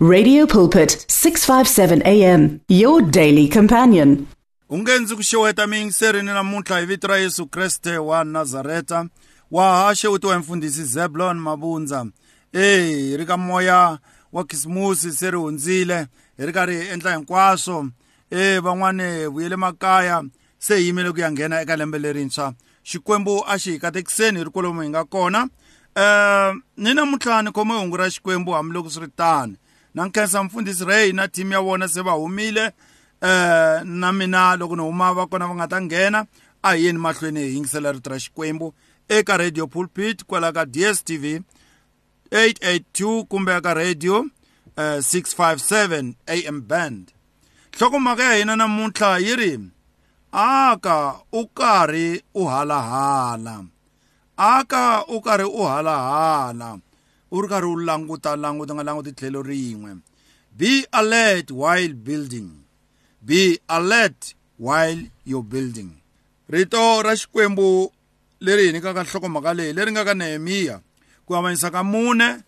Radio Pulpit 657 AM your daily companion. ungenzi ku xeweta miyingiserini namuntlha hi vito ra yesu kreste wa nazareta wa ha xewetiwa hi mfundhisi zeblon mabundza e hi ri ka moya wa khisimusi se ri hundzile hi ri karhi hi endla hinkwaswo e van'wani vuyele makaya se hi yimele ku ya nghena eka lembe lerintshwa xikwembu a xi hi katekiseni hi ri kwalomu hi nga kona. Um ni namuntlha ni khome hungu ra xikwembu hambiloko swi ri tani na nkhensa mfundhisi ray na team ya vona se va humile eh na mina loko ni huma va kona va nga ta nghena a hi yeni mahlweni hi yingisela rito ra xikwembu eka radio pulpit kwala ka dstv 882 kumbe ka radio uh, 657 am band. Nhlokomhaka ya hina namuntlha yi ri aka u karhi u halahala aka u karhi u halahala u ri karhi u languta languta nga languti tlhelo rin'we. Be alert while building. Be alert while you're building. Rito ra xikwembu leri hi nyikaka nhlokomhaka leyi leri nga ka nehemiya ku avanyisa ka mune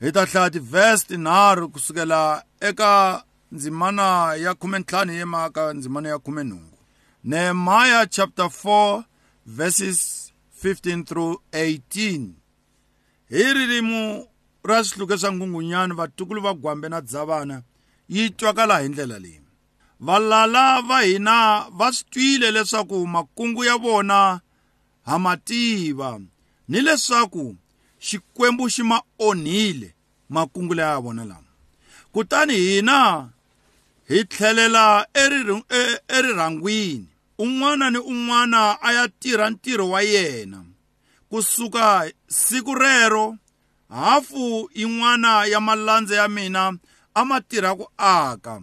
hi ta hlaya tivhesi tinharhu kusukela eka ndzimana ya khume ntlhanu hi yemaka ndzimana ya khume nhungu nehemiah chapter 4 verses 15 through 18 hi ririmi ra swihluke swa nghungunyana vatukulu va gwambe na dzavana yi twakala hi ndlela leyi. Valala va hina va swi twile leswaku makungu ya vona ha ma tiva ni leswaku xikwembu xi ma onhile makungu laya ya vona lama. Kutani hina hi tlhelela e- erirhangwini un'wana ni un'wana a ya tirha ntirho wa yena. Kusuka siku rero hafu yin'wana ya malandza ya mina a ma tirha ku aka.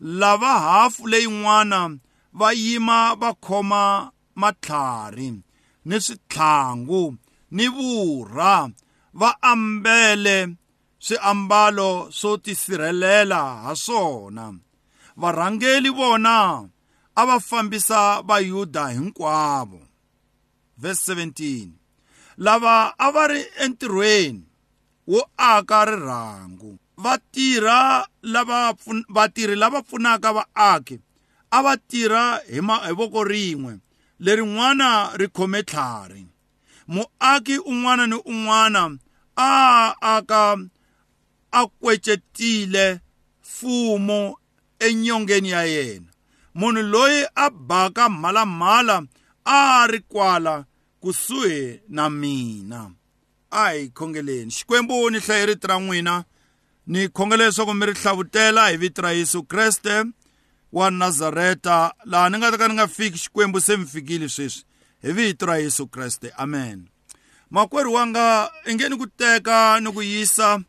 Lava hafu leyin'wana va yima va khoma matlhari ni switlhangu ni vurha va ambele swiambalo swo tisirhelela ha swona. Varhangeli vona a va fambisa vayuda hinkwavo. Verse 17 lava a va ri entirhweni wo aka rirhangu. Vatirha lava pfun- vatirhi lava pfunaka vaaki a va tirha hi ma- hi voko rin'we lerin'wana ri khome tlhari. Muaki un'wana ni un'wana a aka a kwecetile fumo enyongeni ya yena. Munhu loyi a baka mhalamhala a ri kwala kusuhi na mina. A hi khongeleni. Xikwembu ni hlaye rito ra n'wina. Ni khongela leswaku mi ri hlavutela hi vito ra yesu kreste wa nazareta. Laha ni nga ta ka ni nga fiki xikwembu se mi fikile sweswi. Hi vito ra yesu kreste. Amen. Makwerhu wanga i nge ni ku teka ni ku yisa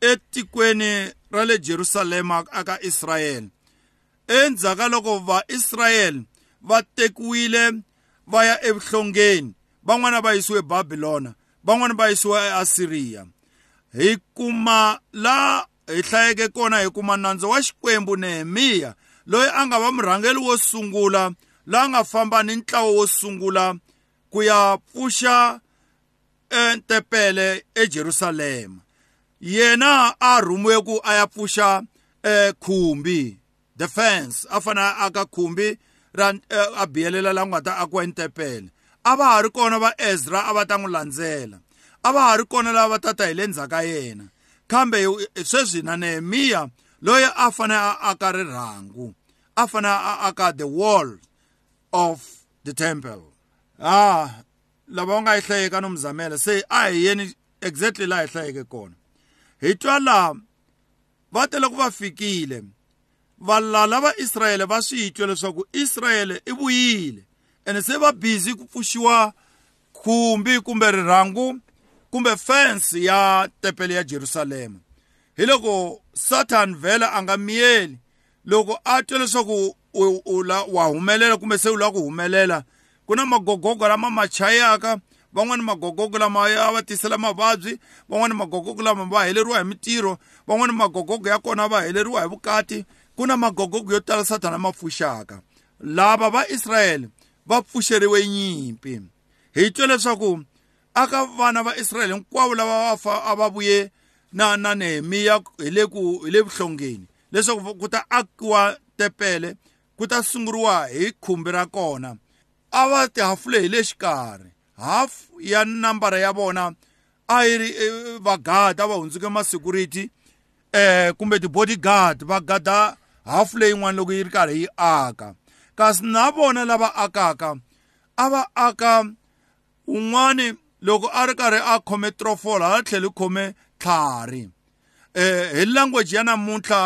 etikweni ra le jerusalema aka israyele endzhaku ka loko vaisrayele va tekiwile va ya evuhlongeni van'wana va yisiwe ebabhilona van'wana va yisiwa easiriya. Hi kuma la hi hlayeke kona hi kuma nandzu wa xikwembu nehemiya loyi a nga va murhangeli wo sungula la a nga famba ni ntlawa wo sungula ku ya pfuxa entepele ejerusalema yena a rhumiwe ku a ya pfuxa eh, khumbi the fence a fane a aka khumbi ra eh, a biyelela la ku nga ta akiwa entepele. A va ha ri kona va ezra a va ta n'wi landzela. A va ha ri kona lava va tata hi le ndzhaku ka yena. Kambe hi- sweswi na nehemiya loyi a fane a aka rirhangu a fane a aka the wall of the temple. Ah lava va nga yi hlayeka no muzamela se a hi yeni exactly laha hi hlayeke kona. Hi twa laha va tele ku va fikile valala va israyele va swi twa leswaku israyele i vuyile. Ene se va busy ku pfuxiwa khumbi kumbe rirhangu kumbe fence ya tempele ya jerusalema hi loko satan vhela a nga miyeli loko a twa leswaku u- la- wa humelela kumbe se u lava ku humelela ku na magogogo lama ma chayaka van'wani magogogo lama ya va tisela mavabyi van'wani magogogo lama va heleriwa hi mintirho van'wani magogogo ya kona va heleriwa hi vukati ku na magogogo yo tala satana ma pfuxaka. Lava va israyele va pfuxeriwe nyimpi. Hi twa leswaku aka vana va israyele hinkwavo lava va fa a va vuye na na Nehemiya hi le ku hi le vuhlongeni. Leswaku ku ta akiwa tepele ku ta sunguriwa hi khumbi ra kona. A va tihafule hi le xikarhi. Hafu ya nambara ya vona a yi ri eh, vagada va hundzuke masecurity eh kumbe ti-bodyguard va gada hafu leyin'wana loko yi ri karhi yi aka. Kasi na vona lava akaka a. Va aka un'wani loko a ri karhi a khome trofol hala tlhelo khome tlhari. Eh hi language ya namuntlha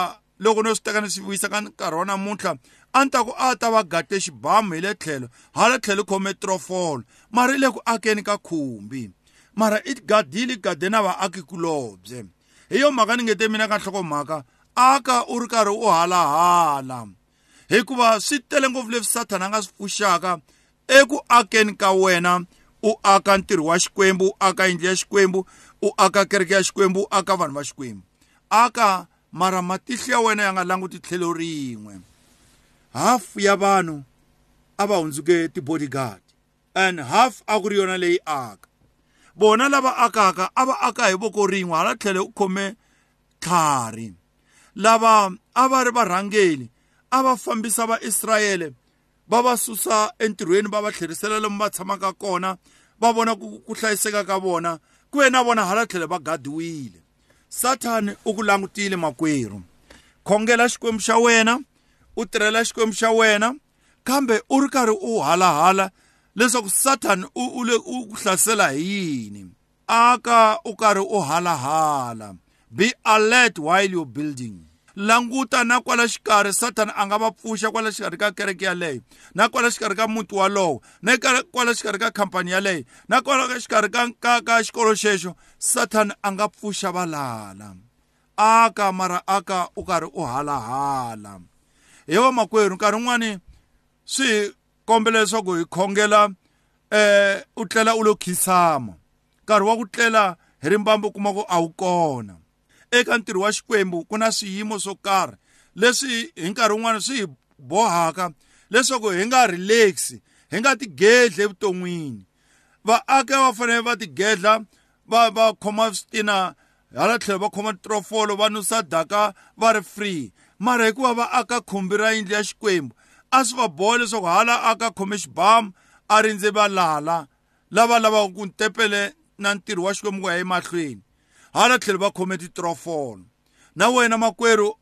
loko no swi teka ni swi vuyisa ka nkarhi wa namuntlha a ni ta ku a ta va gade xibamu hi le tlhelo hala tlhelo khome trofol mara i le ku akeni ka khumbi. Mara i gadile gade na vaakikulobye hi yo mhaka ni nge te mina ka nhlokomhaka aka u ri karhi u halahala. Hikuva swi tele ngopfu leswi sathana a nga swi pfuxaka eku akeni ka wena. U aka ntirho wa xikwembu u aka yindlu ya xikwembu u aka kereke ya xikwembu u aka vanhu va xikwembu. Aka mara matihlo ya wena ya nga languti tlhelo rin'we. Hafu ya vanhu a va hundzuke ti-bodyguard and half a ku ri yona leyi aka. Bona lava akaka a va aka hi voko rin'we hala tlhelo u khome tlhari. Lava a va ri varhangeli a va fambisa vaisrayele va va susa entirhweni va va tlherisela lomu va tshamaka kona va vona ku ku hlayiseka ka vona ku ve na vona hala tlhelo va gadiwile sathani u ku langutile makwerhu khongela xikwembu xa wena u tirhela xikwembu xa wena kambe u ri karhi u halahala leswaku sathani u u le u ku hlasela hi yini? Aka u karhi u halahala. Be alert while you're building. Languta na kwala xikarhi sathani a nga va pfuxa kwala xikarhi ka kereke yaleyo na kwala xikarhi ka muti walowo na kwala xikarhi ka khampani yaleyo na kwala xikarhi ka, ka, ka xikolo xexo sathani a nga pfuxa valala. Aka mara aka u karhi u halahala. Hi va makwerhu nkarhi wun'wani swi kombela leswaku hi khongela eh u tlela u lo khisama nkarhi wa ku tlela hi rimbambu u kuma ku a wu kona. Eka ntirho wa xikwembu ku na swiyimo swo karhi. Leswi hi nkarhi wun'wani swi hi bohaka leswaku hi nga relax hi nga tigedli evuton'wini. Vaaki va fanele va tigedla va va khoma switina hala tlhelo va khoma titrofolo va nusa daka va ri free. Mara hikuva va aka khumbi ra yindlu ya xikwembu a swi va boha leswaku hala aka khome xibamu a rindze valala lava lavaka ku ntepele na ntirho wa xikwembu ku ya emahlweni. Hala tlhelo va khome titrofolo na wena makwerhu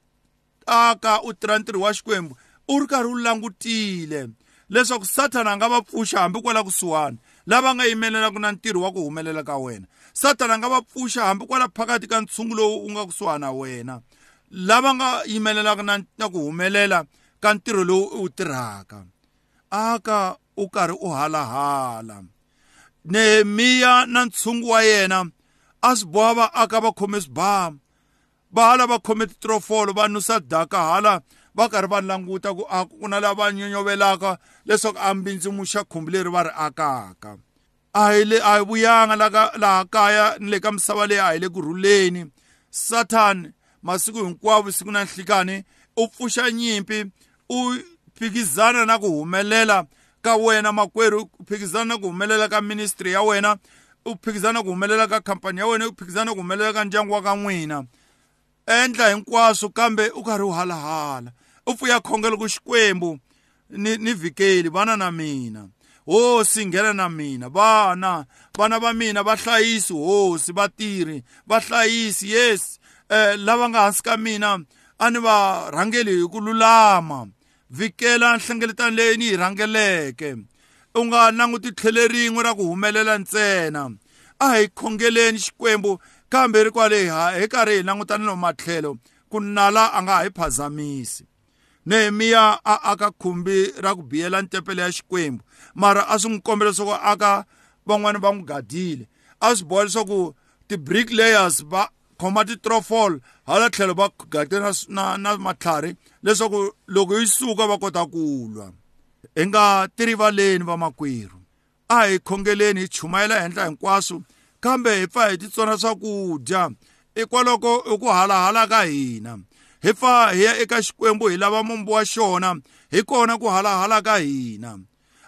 aka u tirha ntirho wa xikwembu u ri karhi u langutile leswaku sathana a nga va pfuxa hambi kwala kusuhani lava nga yimelelaka na ntirho wa ku humelela ka wena. Sathana a nga va pfuxa hambi kwala phakathi ka ntshungu lowu u nga kusuhani na wena. Lava nga yimelelaka na, na ku humelela ka ntirho lowu u wu tirhaka. Aka u karhi u halahala. Nehemiya na ntshungu wa yena a swi boha va aka va khome swibamu va hala va khome titrofolo va nusa daka hala va karhi va languta ku a ku na lava nyonyovelaka leswaku a mbindzimuxa khumbi leri va ri akaka. A hi le a hi vuyanga laha kaya ni le ka misava leyi a hi le ku rhuleni sathani masiku hinkwawo siku na nhlikani u pfuxa nyimpi u phikizana na ku humelela ka wena makwerhu u phikizana na ku humelela ka ministry ya wena. U phikizana na ku humelela ka khampani ya wena u phikizana na ku humelela ka ndyangu wa ka n'wina endla hinkwaswo kambe u karhi u halahala. U pfuya khongelo ku xikwembu ni, ni vhikeli vana na mina. Hosi nghena na mina. Vana vana va mina vahlayisi hosi vatirhi vahlayisi yes. Eh, lava nga hansi ka mina a ni va rhangeli hi ku lulama. Vhikela nhlengeletano leyi ni yi rhangeleke. U nga languti tlhele rin'we ra ku humelela ntsena. A hi khongeleni xikwembu kambe ri kwale hi karhi hi langutana no matlhelo ku nala a nga ha hi phazamisi. Nehemiya a aka khumbi ra ku biyela ntepele ya xikwembu mara a swi n'wi kombela leswaku aka van'wani va n'wi gadile. A swi boha leswaku ti-brick layers va khoma titrofol hala tlhelo va gade na, na, na matlhari leswaku loko yi suka va kota ku lwa. Hi nga tirivaleni vamakwerhu. A hi khongeleni hi chumayela henhla hinkwaswo kambe hi pfa hi titsona swakudya. Hikwaloko i ku halahala ka hina. Hi pfa hi ya eka xikwembu hi lava mombo wa xona hi kona ku halahala ka hina.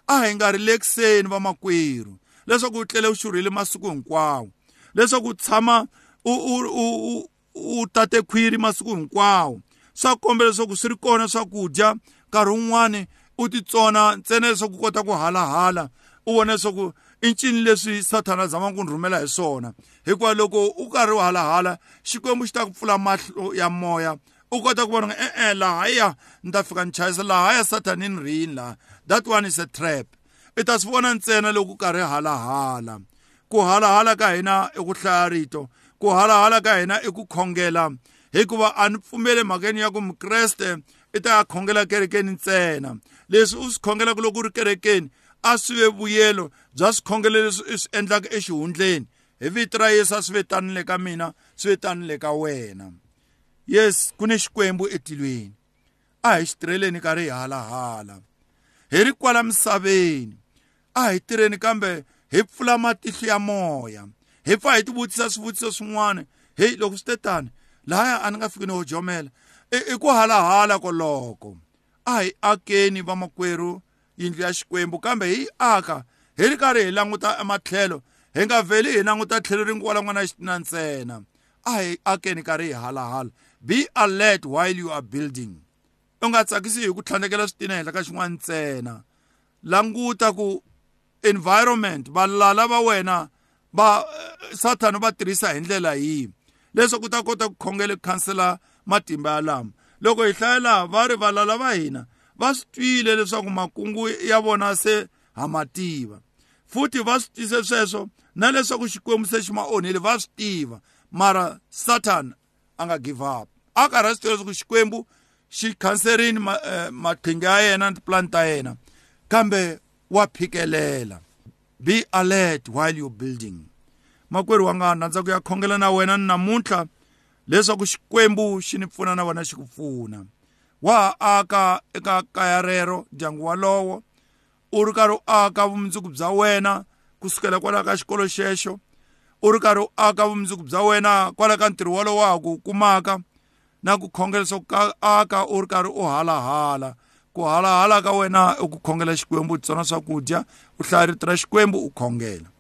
A hi nga rilekiseni vamakwerhu. Leswaku u tlele u xurhile masiku hinkwawo. Leswaku u tshama u u u tate khwiri masiku hinkwawo. Swa kombela leswaku swi ri kona swakudya nkarhi wun'wani u titsona ntsena leswaku u kota ku halahala u vona leswaku i ncini leswi sathana zamaka ku ni rhumela hi swona hikuva loko u karhi u halahala xikwembu xi ta ku pfula mahlo ya moya. U kota ku vona e-e lahaya ni ta fika ni chayisa lahaya sathani ni rini laha that one is a trap. I ta swi vona ntsena loko u karhi halahala. Ku halahala ka hina i ku hlaya rito ku halahala ka hina i ku khongela hikuva a ni pfumeli mhakeni ya ku mukreste i ta ya khongela kerekeni ntsena. Leswi u swi khongelaka loko u ri kerekeni a swi ve vuyelo bya swikhongelo leswi i swi endlaka exihundleni hi vito ra yesu a swi ve tanile ka mina swi ve tanile ka wena. Yes ku ni xikwembu etilweni. A hi xi tirheleni karhi hi halahala. Hi ri kwala misaveni a hi tirheni kambe hi pfula matihlo ya moya hi pfa hi ti vutisa swivutiso swin'wana heyi loko swi te tani lahaya a ni nga fiki ni wo jomela i ku halahala koloko. A hi akeni vamakwerhu yindlu ya xikwembu kambe hi aka. Hi ri karhi hi languta ematlhelo hi nga vheli hi languta tlhelo rin'we kwala n'wana xitina ntsena. A hi akeni karhi hi halahala. Be alert while you are building. U nga tsakisi hi ku tlhandlekela switina henhla ka xin'wana ntsena. Languta ku environment valala va wena va sathana va tirhisa hi ndlela yihi? Leswaku ta kota ku khongela khansela matimba yalamo loko hi hlaya laha va ri valala va hina va swi twile leswaku makungu ya vona se ha ma tiva futhi va swi tise sweswo na leswaku xikwembu se xi ma onhile va swi tiva mara satan a nga give up. A karhi a swi tiva leswaku xikwembu xi khanserini maqhinga ya yena na tipulani ta yena kambe wa phikelela be alert while you're building. Makwerhu wa nga nandza ku ya khongela na wena ni namuntlha leswaku xikwembu xi ni pfuna na wena xi ku pfuna wa ha aka eka kaya rero ndyangu walowo u ri karhi u aka vumundzuku bya wena kusukela kwalaho ka xikolo xexo u ri karhi u aka vumundzuku bya wena kwalaho ka ntirho wolowo wa ha ku kumaka na ku khongela leswaku ka aka u ri karhi u halahala. Ku halahala ka wena i ku khongela xikwembu u tsona swakudya u hlaya rito ra xikwembu u khongela.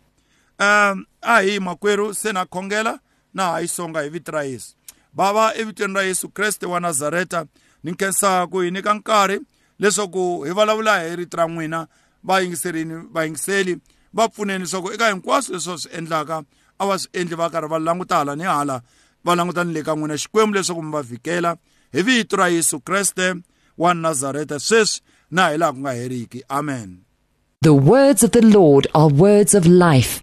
Um a hi makwerhu se na khongela na ha yi songa hi vito ra yesu bava evitweni ra yesu kreste wa nazareta ni khensa ku hi nyika nkarhi leswaku hi vulavula hi rito ra n'wina vayingiserini vayingiseli va pfuneni leswaku eka hinkwaswo leswi va swi endlaka a va swi endli va karhi va languta hala ni hala va languta ni le ka n'wina xikwembu leswaku mi va vhikela hi vito ra yesu kreste wa nazareta sweswi na hi laha ku nga heriki amen. The words of the Lord are words of life.